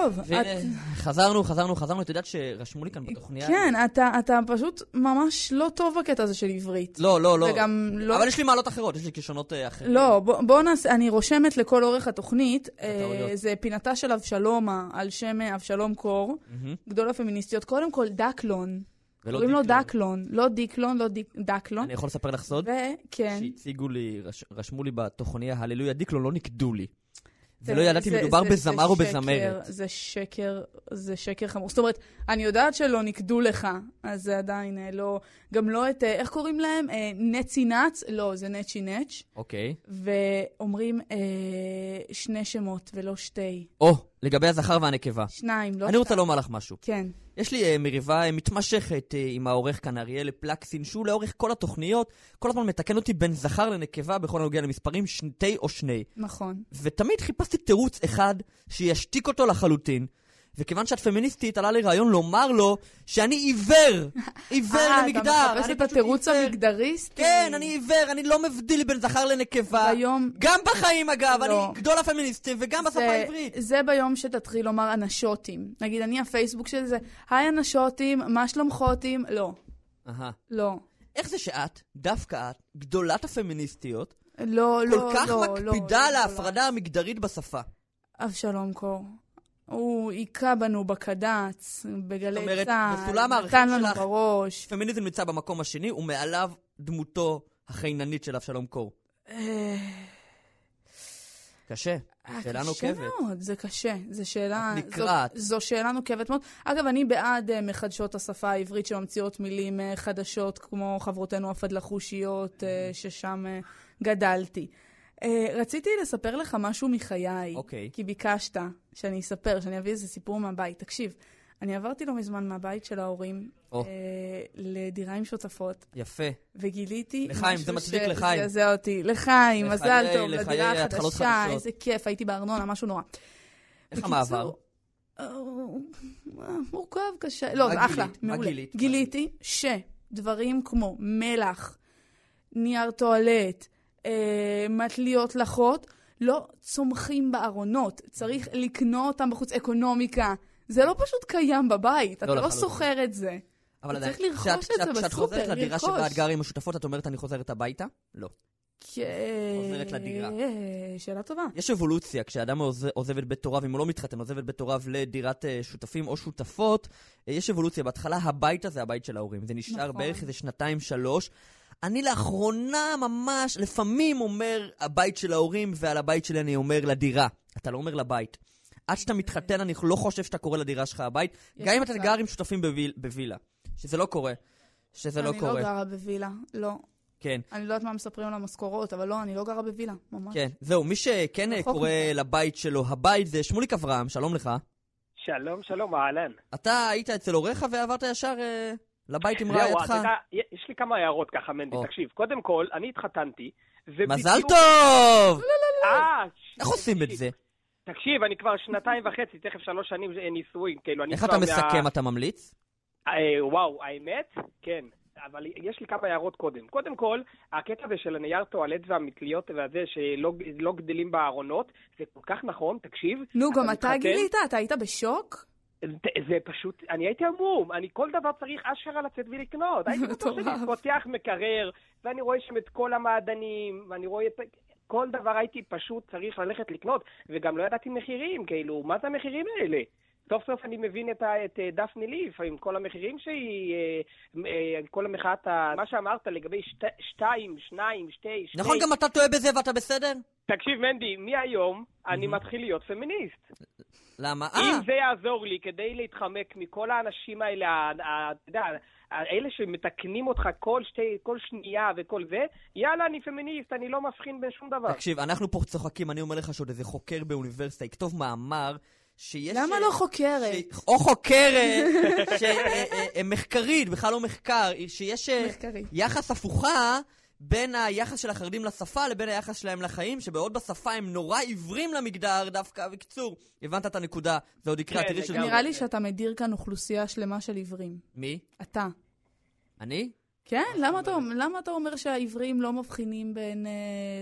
טוב, את- חזרנו, חזרנו, חזרנו. את יודעת שרשמו לי כאן בתוכניה... כן, אתה, אתה פשוט ממש לא טוב בקטע הזה של עברית. לא, לא, לא. וגם לא... אבל יש לי מעלות אחרות, יש לי כישרונות אה, אחרים. לא, בוא, בוא נעשה, אני רושמת לכל אורך התוכנית, אה. זה פינתה של אבשלומה, על שם אה, אבשלום קור. גדול הפמיניסטיות. קודם כל, דקלון. קוראים לו. דקלון, לא דיקלון, לא דיק, דקלון. אני יכול לספר לך סוד? וכן. שהציגו לי, רש- רשמו לי בתוכניה, הללויה דיקלון, לא ניקדו לי. זה- ולא ידעתי אם מדובר זה- בזמר או בזמרת. זה שקר, זה שקר חמור. זאת אומרת, אני יודעת שלא ניקדו לך, אז זה עדיין אה, לא... גם לא את, אה, איך קוראים להם? אה, נצי נץ? לא, זה נצ'י נץ'. אוקיי. ואומרים אה, שני שמות ולא שתי. או, לגבי הזכר והנקבה. שניים, לא אני רוצה שתיים. לומר לך משהו. כן. יש לי אה, מריבה אה, מתמשכת אה, עם העורך כאן, אריאל פלקסין, שהוא לאורך כל התוכניות, כל הזמן מתקן אותי בין זכר לנקבה בכל הנוגע למספרים, שתי או שני. נכון. ותמיד חיפשתי תירוץ אחד שישתיק אותו לחלוטין. וכיוון שאת פמיניסטית, עלה לי רעיון לומר לו שאני עיוור. עיוור אה, למגדר. אתה מחפש את התירוץ. המגדריסטי? כן, אני עיוור, אני לא מבדיל בין זכר לנקבה. ביום... גם בחיים אגב, לא. אני גדול הפמיניסטים, וגם בשפה העברית. זה ביום שתתחיל לומר אנשוטים. נגיד, אני הפייסבוק של זה, היי אנשוטים, מה שלומכותים? לא. אהה. לא. איך זה שאת, דווקא את, גדולת הפמיניסטיות, לא, לא, כל כך לא, לא, מקפידה לא, על לא. ההפרדה המגדרית בשפה? אבשלום קור. הוא היכה בנו בקד"צ, בגלי צה"ל, נתן לנו שלך- בראש. פמיניזם נמצא במקום השני, ומעליו דמותו החיננית של אבשלום קור. אה, קשה, שאלה נוקבת. קשה מאוד, זה קשה. זו שאלה... נקרעת. זו, זו שאלה נוקבת מאוד. אגב, אני בעד אה, מחדשות השפה העברית שממציאות מילים אה, חדשות, כמו חברותינו הפדלחושיות, אה, ששם אה, גדלתי. אה, רציתי לספר לך משהו מחיי. אוקיי. כי ביקשת שאני אספר, שאני אביא איזה סיפור מהבית. תקשיב, אני עברתי לא מזמן מהבית של ההורים או. אה, לדירה עם שותפות, יפה. וגיליתי לחיים, זה מצדיק לחיים. שזעזע אותי. לחיים, לחיי- מזל טוב, לדירה החדשה. איזה כיף, הייתי בארנונה, משהו נורא. איך המעבר? אה, מורכב, קשה. לא, זה אחלה, מעולה. גיליתי שדברים כמו מלח, נייר טואלט, אה, מטליות לחות, לא צומחים בארונות. צריך לקנות אותם בחוץ, אקונומיקה. זה לא פשוט קיים בבית, אתה לא לחלוטין. שוכר את זה. אבל צריך עדיין, לרכוש את זה כשאת חוזרת בסופר, לדירה. שבה את גרה עם השותפות, את אומרת אני חוזרת הביתה? לא. חוזרת לדירה. אה, שאלה טובה. יש אבולוציה, כשאדם עוז- עוזב את בית הוריו, אם הוא לא מתחתן, עוזב את בית הוריו לדירת אה, שותפים או שותפות, אה, יש אבולוציה. בהתחלה הבית הזה הבית של ההורים. זה נשאר נכון. בערך איזה שנתיים-שלוש. אני לאחרונה ממש, לפעמים אומר הבית של ההורים, ועל הבית שלי אני אומר לדירה. אתה לא אומר לבית. עד שאתה מתחתן, אני לא חושב שאתה קורא לדירה שלך הבית, גם אם אתה. גר עם שותפים בוויל- בווילה. שזה לא קורה. שזה לא אני קורה. לא גרה בווילה, לא. כן. אני לא יודעת מה מספרים על המשכורות, אבל לא, אני לא גרה בווילה, ממש. כן, זהו, מי שכן קורא. לבית שלו הבית זה שמוליק אברהם, שלום לך. שלום, שלום, אהלן. אתה היית אצל הוריך ועברת ישר אה, לבית עם רעייתך. יודע, יש לי כמה הערות ככה, מנדי. תקשיב, קודם כל, אני התחתנתי, ובדיוק... מזל טוב! אה, ש- איך עושים את תקשיב, זה? תקשיב, אני כבר שנתיים וחצי, תכף שלוש שנים אה, נישואים, כאילו, אני איך אתה מסכם, אתה ממליץ? אה, וואו, האמת? כן. אבל יש לי כמה הערות קודם. קודם כל, הקטע הזה של הנייר טואלט והמטליות והזה שלא לא גדלים בארונות, זה כל כך נכון, תקשיב. נו, גם אתה גילית? אתה היית בשוק? זה, פשוט, אני הייתי המום, אני כל דבר צריך אשכרה לצאת ולקנות. הייתי בטוח. שאני פותח מקרר, ואני רואה שם את כל המעדנים, ואני רואה את... כל דבר הייתי פשוט צריך ללכת לקנות, וגם לא ידעתי מחירים, כאילו, מה זה המחירים האלה? סוף סוף אני מבין את, את אה, דפני ליף, עם כל המחירים שהיא, אה, אה, כל המחאת, מה שאמרת לגבי שת, שתיים, שניים, שתי, שתי... נכון, גם אתה טועה בזה ואתה בסדר? תקשיב, מנדי, מהיום אני מתחיל להיות פמיניסט. למה? אה, אם זה יעזור לי כדי להתחמק מכל האנשים האלה, אתה יודע, האלה שמתקנים אותך כל, שתי, כל שנייה וכל זה, יאללה, אני פמיניסט, אני לא מבחין בין שום דבר. תקשיב, אנחנו פה צוחקים, אני אומר לך שעוד איזה חוקר באוניברסיטה יכתוב מאמר שיש... למה אה, לא חוקרת? ש- או חוקרת, ש- אה, אה, אה, מחקרית, בכלל לא מחקר, שיש אה, מחקרית. יחס הפוכה בין היחס של החרדים לשפה לבין היחס שלהם לחיים, שבעוד בשפה הם נורא עיוורים למגדר דווקא. בקיצור, הבנת את הנקודה, זה עוד יקרה, כן, תראי שזה... נראה לי שאתה מדיר כאן אוכלוסייה שלמה של עיוורים. מי? אתה. אני? כן? למה אתה, למה אתה אומר שהעיוורים לא מבחינים בין אה,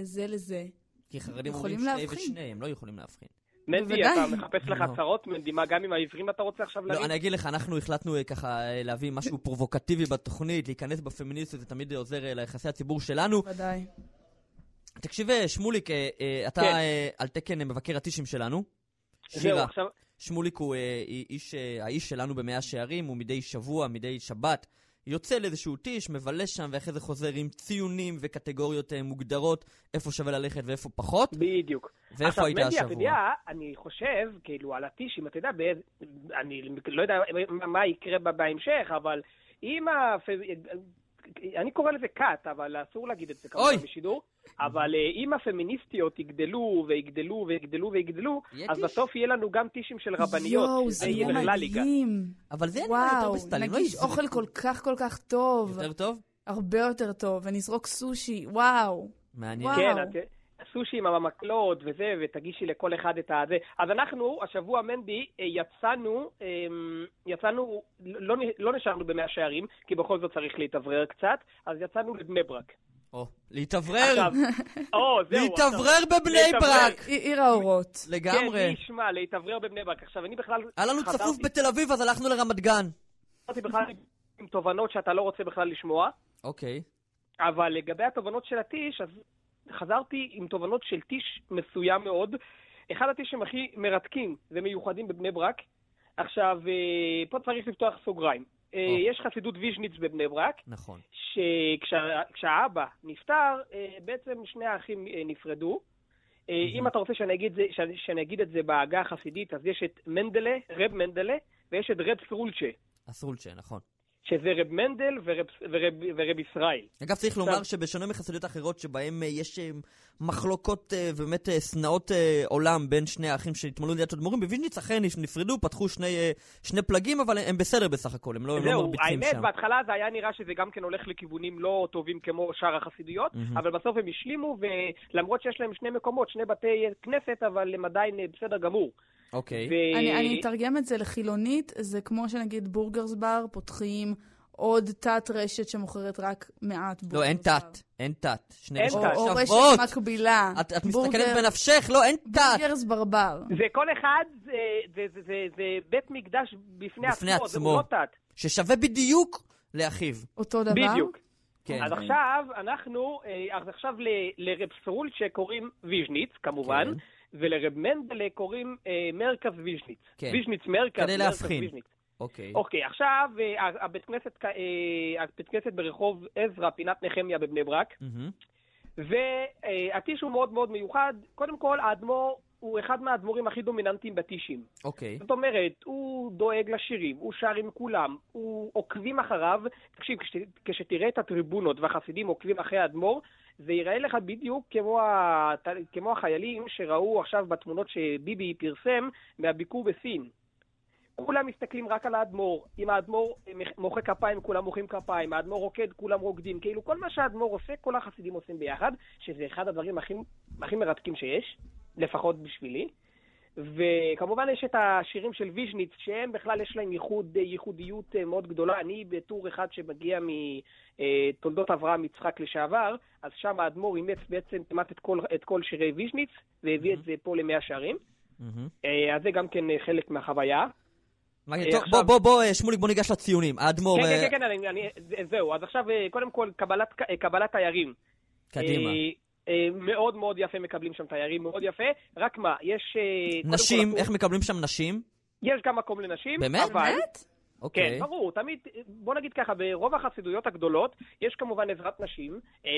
זה לזה? כי חרדים יכולים אומרים שני להבחין. ושני, הם לא יכולים להבחין. מנדי, בוודאי. אתה מחפש לך לא. צרות, מנדי, מה, גם עם העברים אתה רוצה עכשיו לא, להגיד? אני אגיד לך, אנחנו החלטנו אה, ככה אה, להביא משהו פרובוקטיבי בתוכנית, להיכנס בפמיניסטיות, זה תמיד עוזר אה, ליחסי הציבור שלנו. ודאי. תקשיב, שמוליק, אתה כן. על תקן מבקר הטישים שלנו. שירה. שמוליק הוא איש, האיש שלנו במאה שערים, הוא מדי שבוע, מדי שבת, יוצא לאיזשהו טיש, מבלה שם, ואחרי זה חוזר עם ציונים וקטגוריות אה, מוגדרות, איפה שווה ללכת ואיפה פחות. בדיוק. ואיפה עכשיו, היית מנדי, אתה השבוע? יודע, אני חושב, כאילו, על הטישים, אתה יודע, באיזה... אני לא יודע מה- יקרה בה בהמשך, אבל אם ה... אני קורא לזה כת, אבל אסור להגיד את זה אוי. כמובן בשידור. אבל אה, אם הפמיניסטיות יגדלו ויגדלו ויגדלו ויגדלו, אז טיש. בסוף יהיה לנו גם טישים של רבניות, יואו, זה יהיה. מדהים. אבל זה נראה יותר וואו, בסטיילים, לא נגיש. אוכל כל כך כל כך טוב. יותר טוב? הרבה יותר טוב, ונזרוק סושי, וואו. מעניין. וואו. כן, סושי עם המקלות וזה, ותגישי לכל אחד את הזה. אז אנחנו, השבוע, מנדי, אה, יצאנו, אמ, יצאנו, לא, לא נשארנו במאה שערים, כי בכל זאת צריך להתאוורר קצת, אז יצאנו לבני ברק. או, להתאוורר, או, זהו. להתאוורר בבני. ברק. עיר האורות. כן, לגמרי. מי ישמע, להתאוורר בבני ברק. עכשיו, אני בכלל... היה לנו צפוף בתל אביב, אז הלכנו לרמת גן. חזרתי בכלל עם תובנות שאתה לא רוצה בכלל לשמוע, אוקיי. אבל לגבי התובנות של הטיש, אז חזרתי עם תובנות של טיש מסוים מאוד. אחד הטישים הכי מרתקים ומיוחדים בבני ברק. עכשיו, אה, פה צריך לפתוח סוגריים. או. יש חסידות ויז'ניץ בבני ברק, נכון. שכשהאבא נפטר, אה, בעצם שני האחים נפרדו. אה, אם אתה רוצה שאני אגיד, זה- שאני- שאני אגיד את זה בעגה החסידית, אז יש את מנדלה, רב מנדלה, ויש את רב סרולצ'ה, אסרולצ'ה, נכון. שזה רב מנדל ורב, ורב, ורב ישראל. אגב, צריך עכשיו- לומר שבשונה מחסידויות אחרות שבהן אה, יש אה, מחלוקות אה, ובאמת שנאות עולם בין שני האחים שהתמלאו ליד אדמו"רים, בוויז'ניץ אכן נפרדו, פתחו שני, שני פלגים, אבל הם בסדר בסך הכל, הם לא, לא זהו, מרביצים האמת, שם. בהתחלה זה היה נראה שזה גם כן הולך לכיוונים לא טובים כמו שאר החסידויות, מהמם. אבל בסוף הם השלימו, ולמרות שיש להם שני מקומות, שני בתי כנסת, אבל הם עדיין בסדר גמור. אוקיי. ו- אני אני אתרגם את זה לחילונית, זה כמו שנגיד בורגרס בר, פותחים עוד תת רשת שמוכרת רק מעט בורגרס לא, אין בר. תת, אין תת. שני אין תת. או. רשת מקבילה. את, את בורגר- מסתכלת בנפשך, לא, אין תת. בורגרס ברבר. זה כל אחד, זה, זה, זה, זה, זה בית מקדש בפני, בפני עצמו, עצמו. זה לא תת. ששווה בדיוק לאחיו. אותו דבר? בדיוק. כן. אז עכשיו, אנחנו, אה, אז עכשיו ל- לרב סרול שקוראים ויז'ניץ, כמובן, כן. ולרב מנדלה קוראים אה, מרכז ויז'ניץ. כן. ויז'ניץ מרכז, כדי להבחין. אוקיי. אוקיי, עכשיו אה, הבית כנסת, אה, הבית כנסת ברחוב עזרא, פינת נחמיה בבני ברק, מהמם. והטיש הוא מאוד מאוד מיוחד. קודם כל, האדמו"ר הוא אחד מהאדמו"רים הכי דומיננטיים בטישים. אוקיי. זאת אומרת, הוא דואג לשירים, הוא שר עם כולם, הוא עוקבים אחריו. תקשיב, כש, כשתראה את הטריבונות והחסידים עוקבים אחרי האדמו"ר, זה ייראה לך בדיוק כמו, ה, כמו החיילים שראו עכשיו בתמונות שביבי פרסם מהביקור בסין. כולם מסתכלים רק על האדמו"ר. אם האדמו"ר מוחא כפיים, כולם מוחאים כפיים. האדמו"ר רוקד, כולם רוקדים. כאילו, כל מה שהאדמו"ר עושה, כל החסידים עושים ביחד, שזה אחד הדברים הכי, הכי מרתקים שיש, לפחות בשבילי. וכמובן יש את השירים של ויז'ניץ, שהם בכלל יש להם ייחוד, ייחודיות אה, מאוד גדולה. אני בטור אחד שמגיע מתולדות אברהם יצחק לשעבר, אז שם האדמו"ר אימץ בעצם כמעט את כל, את כל שירי ויז'ניץ, והביא את זה פה למאה שערים. מהמם. אה, אז זה גם כן אה, חלק מהחוויה. טוב, בוא, בוא, בוא, שמוליק, בוא ניגש לציונים. האדמו"ר... כן, כן, כן, זהו. אז עכשיו, קודם כל, קבלת, קבלת תיירים. קדימה. אה, מאוד מאוד יפה מקבלים שם תיירים, מאוד יפה. רק מה, יש... אה, נשים, איך מקבלים שם נשים? יש גם מקום לנשים, באמת? אבל... באמת? כן, אוקיי. ברור, תמיד, בוא נגיד ככה, ברוב החסידויות הגדולות יש כמובן עזרת נשים. אה,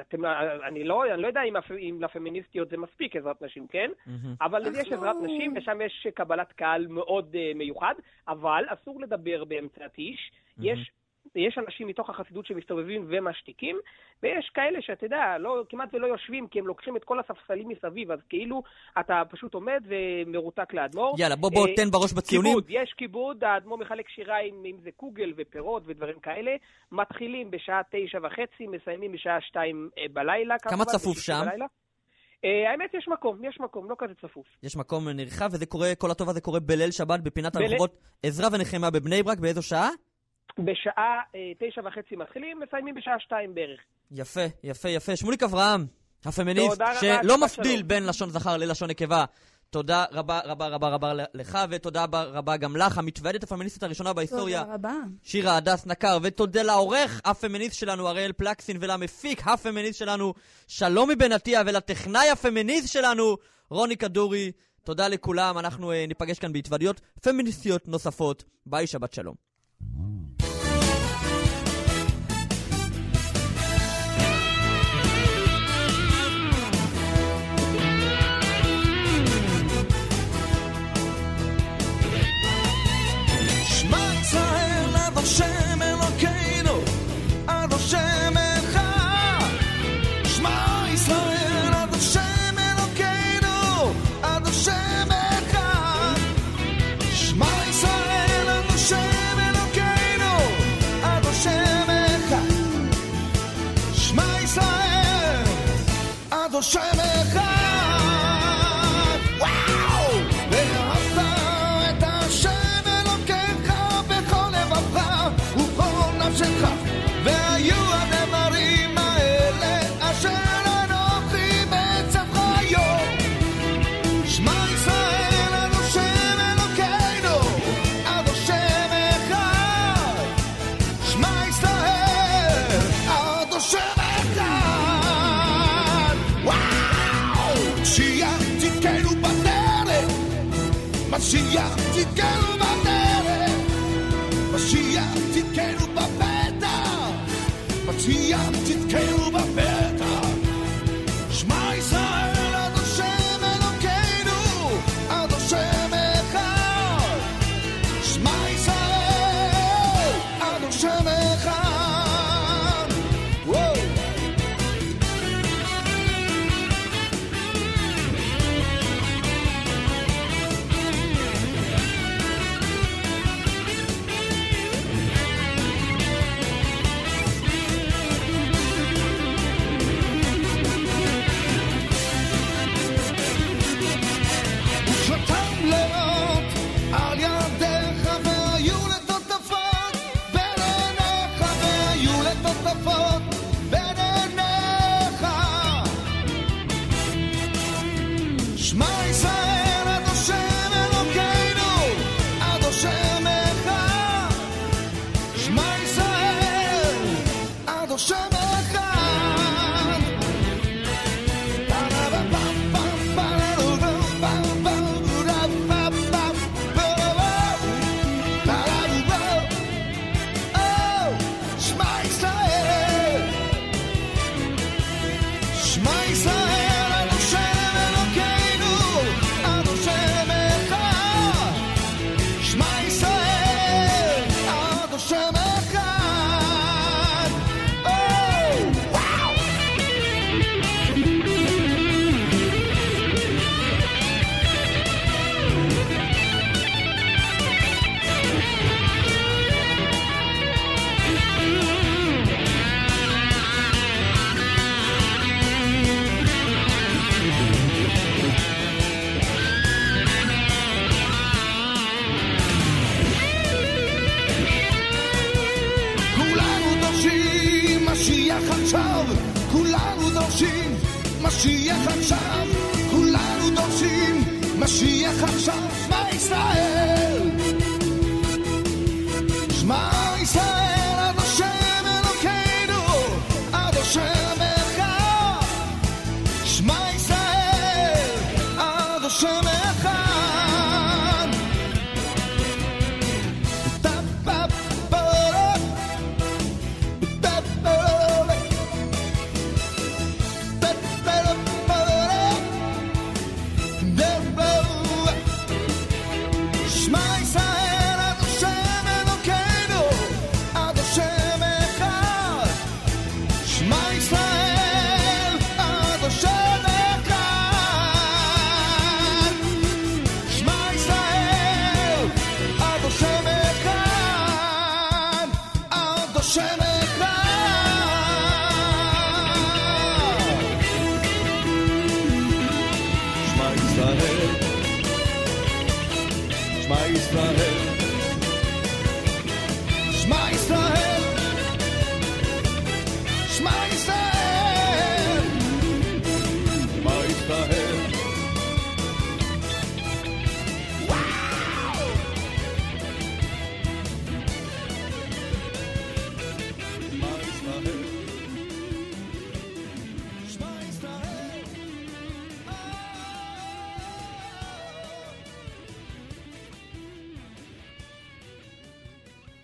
אתם, אה, אני, לא, אני לא יודע אם, אם לפמיניסטיות זה מספיק עזרת נשים, כן? מהמם. אבל אנחנו- יש עזרת נשים, ושם יש קבלת קהל מאוד uh, מיוחד, אבל אסור לדבר באמצע הטיש. יש, יש אנשים מתוך החסידות שמסתובבים ומשתיקים, ויש כאלה שאתה יודע, לא, כמעט ולא יושבים, כי הם לוקחים את כל הספסלים מסביב, אז כאילו אתה פשוט עומד ומרותק לאדמו"ר. יאללה, בוא, בוא, אה, תן בראש בציונים. כיבוד, יש כיבוד, האדמו"ר מחלק שירה עם, אם זה קוגל ופירות ודברים כאלה. מתחילים בשעה תשע וחצי, מסיימים בשעה שתיים אה, בלילה. כמה צפוף שם? בלילה. אה, האמת, יש מקום, יש מקום, לא כזה צפוף. יש מקום נרחב, וזה קורה, כל הטוב הזה קורה בליל שבת בפינת הרחובות עזרא ונחמיה בבני ברק, באיזו שעה? בשעה אה, תשע וחצי מתחילים, מסיימים בשעה שתיים בערך. יפה, יפה, יפה. שמוליק אברהם, הפמיניסט, שלא מפדיל שלום. בין לשון זכר ללשון נקבה. תודה רבה רבה רבה רבה לך, ותודה רבה גם לך, המתוועדת הפמיניסטית הראשונה בהיסטוריה. תודה רבה. שירה הדס נקר, ותודה לעורך הפמיניסט שלנו אריאל פלקסין, ולמפיק הפמיניסט שלנו שלום מבן עטיה, ולטכנאי הפמיניסט שלנו רוני כדורי. תודה לכולם, אנחנו אה, ניפגש כאן בהתוועדויות פמיניסטיות נוספות. ביי, שבת שלום. Smile.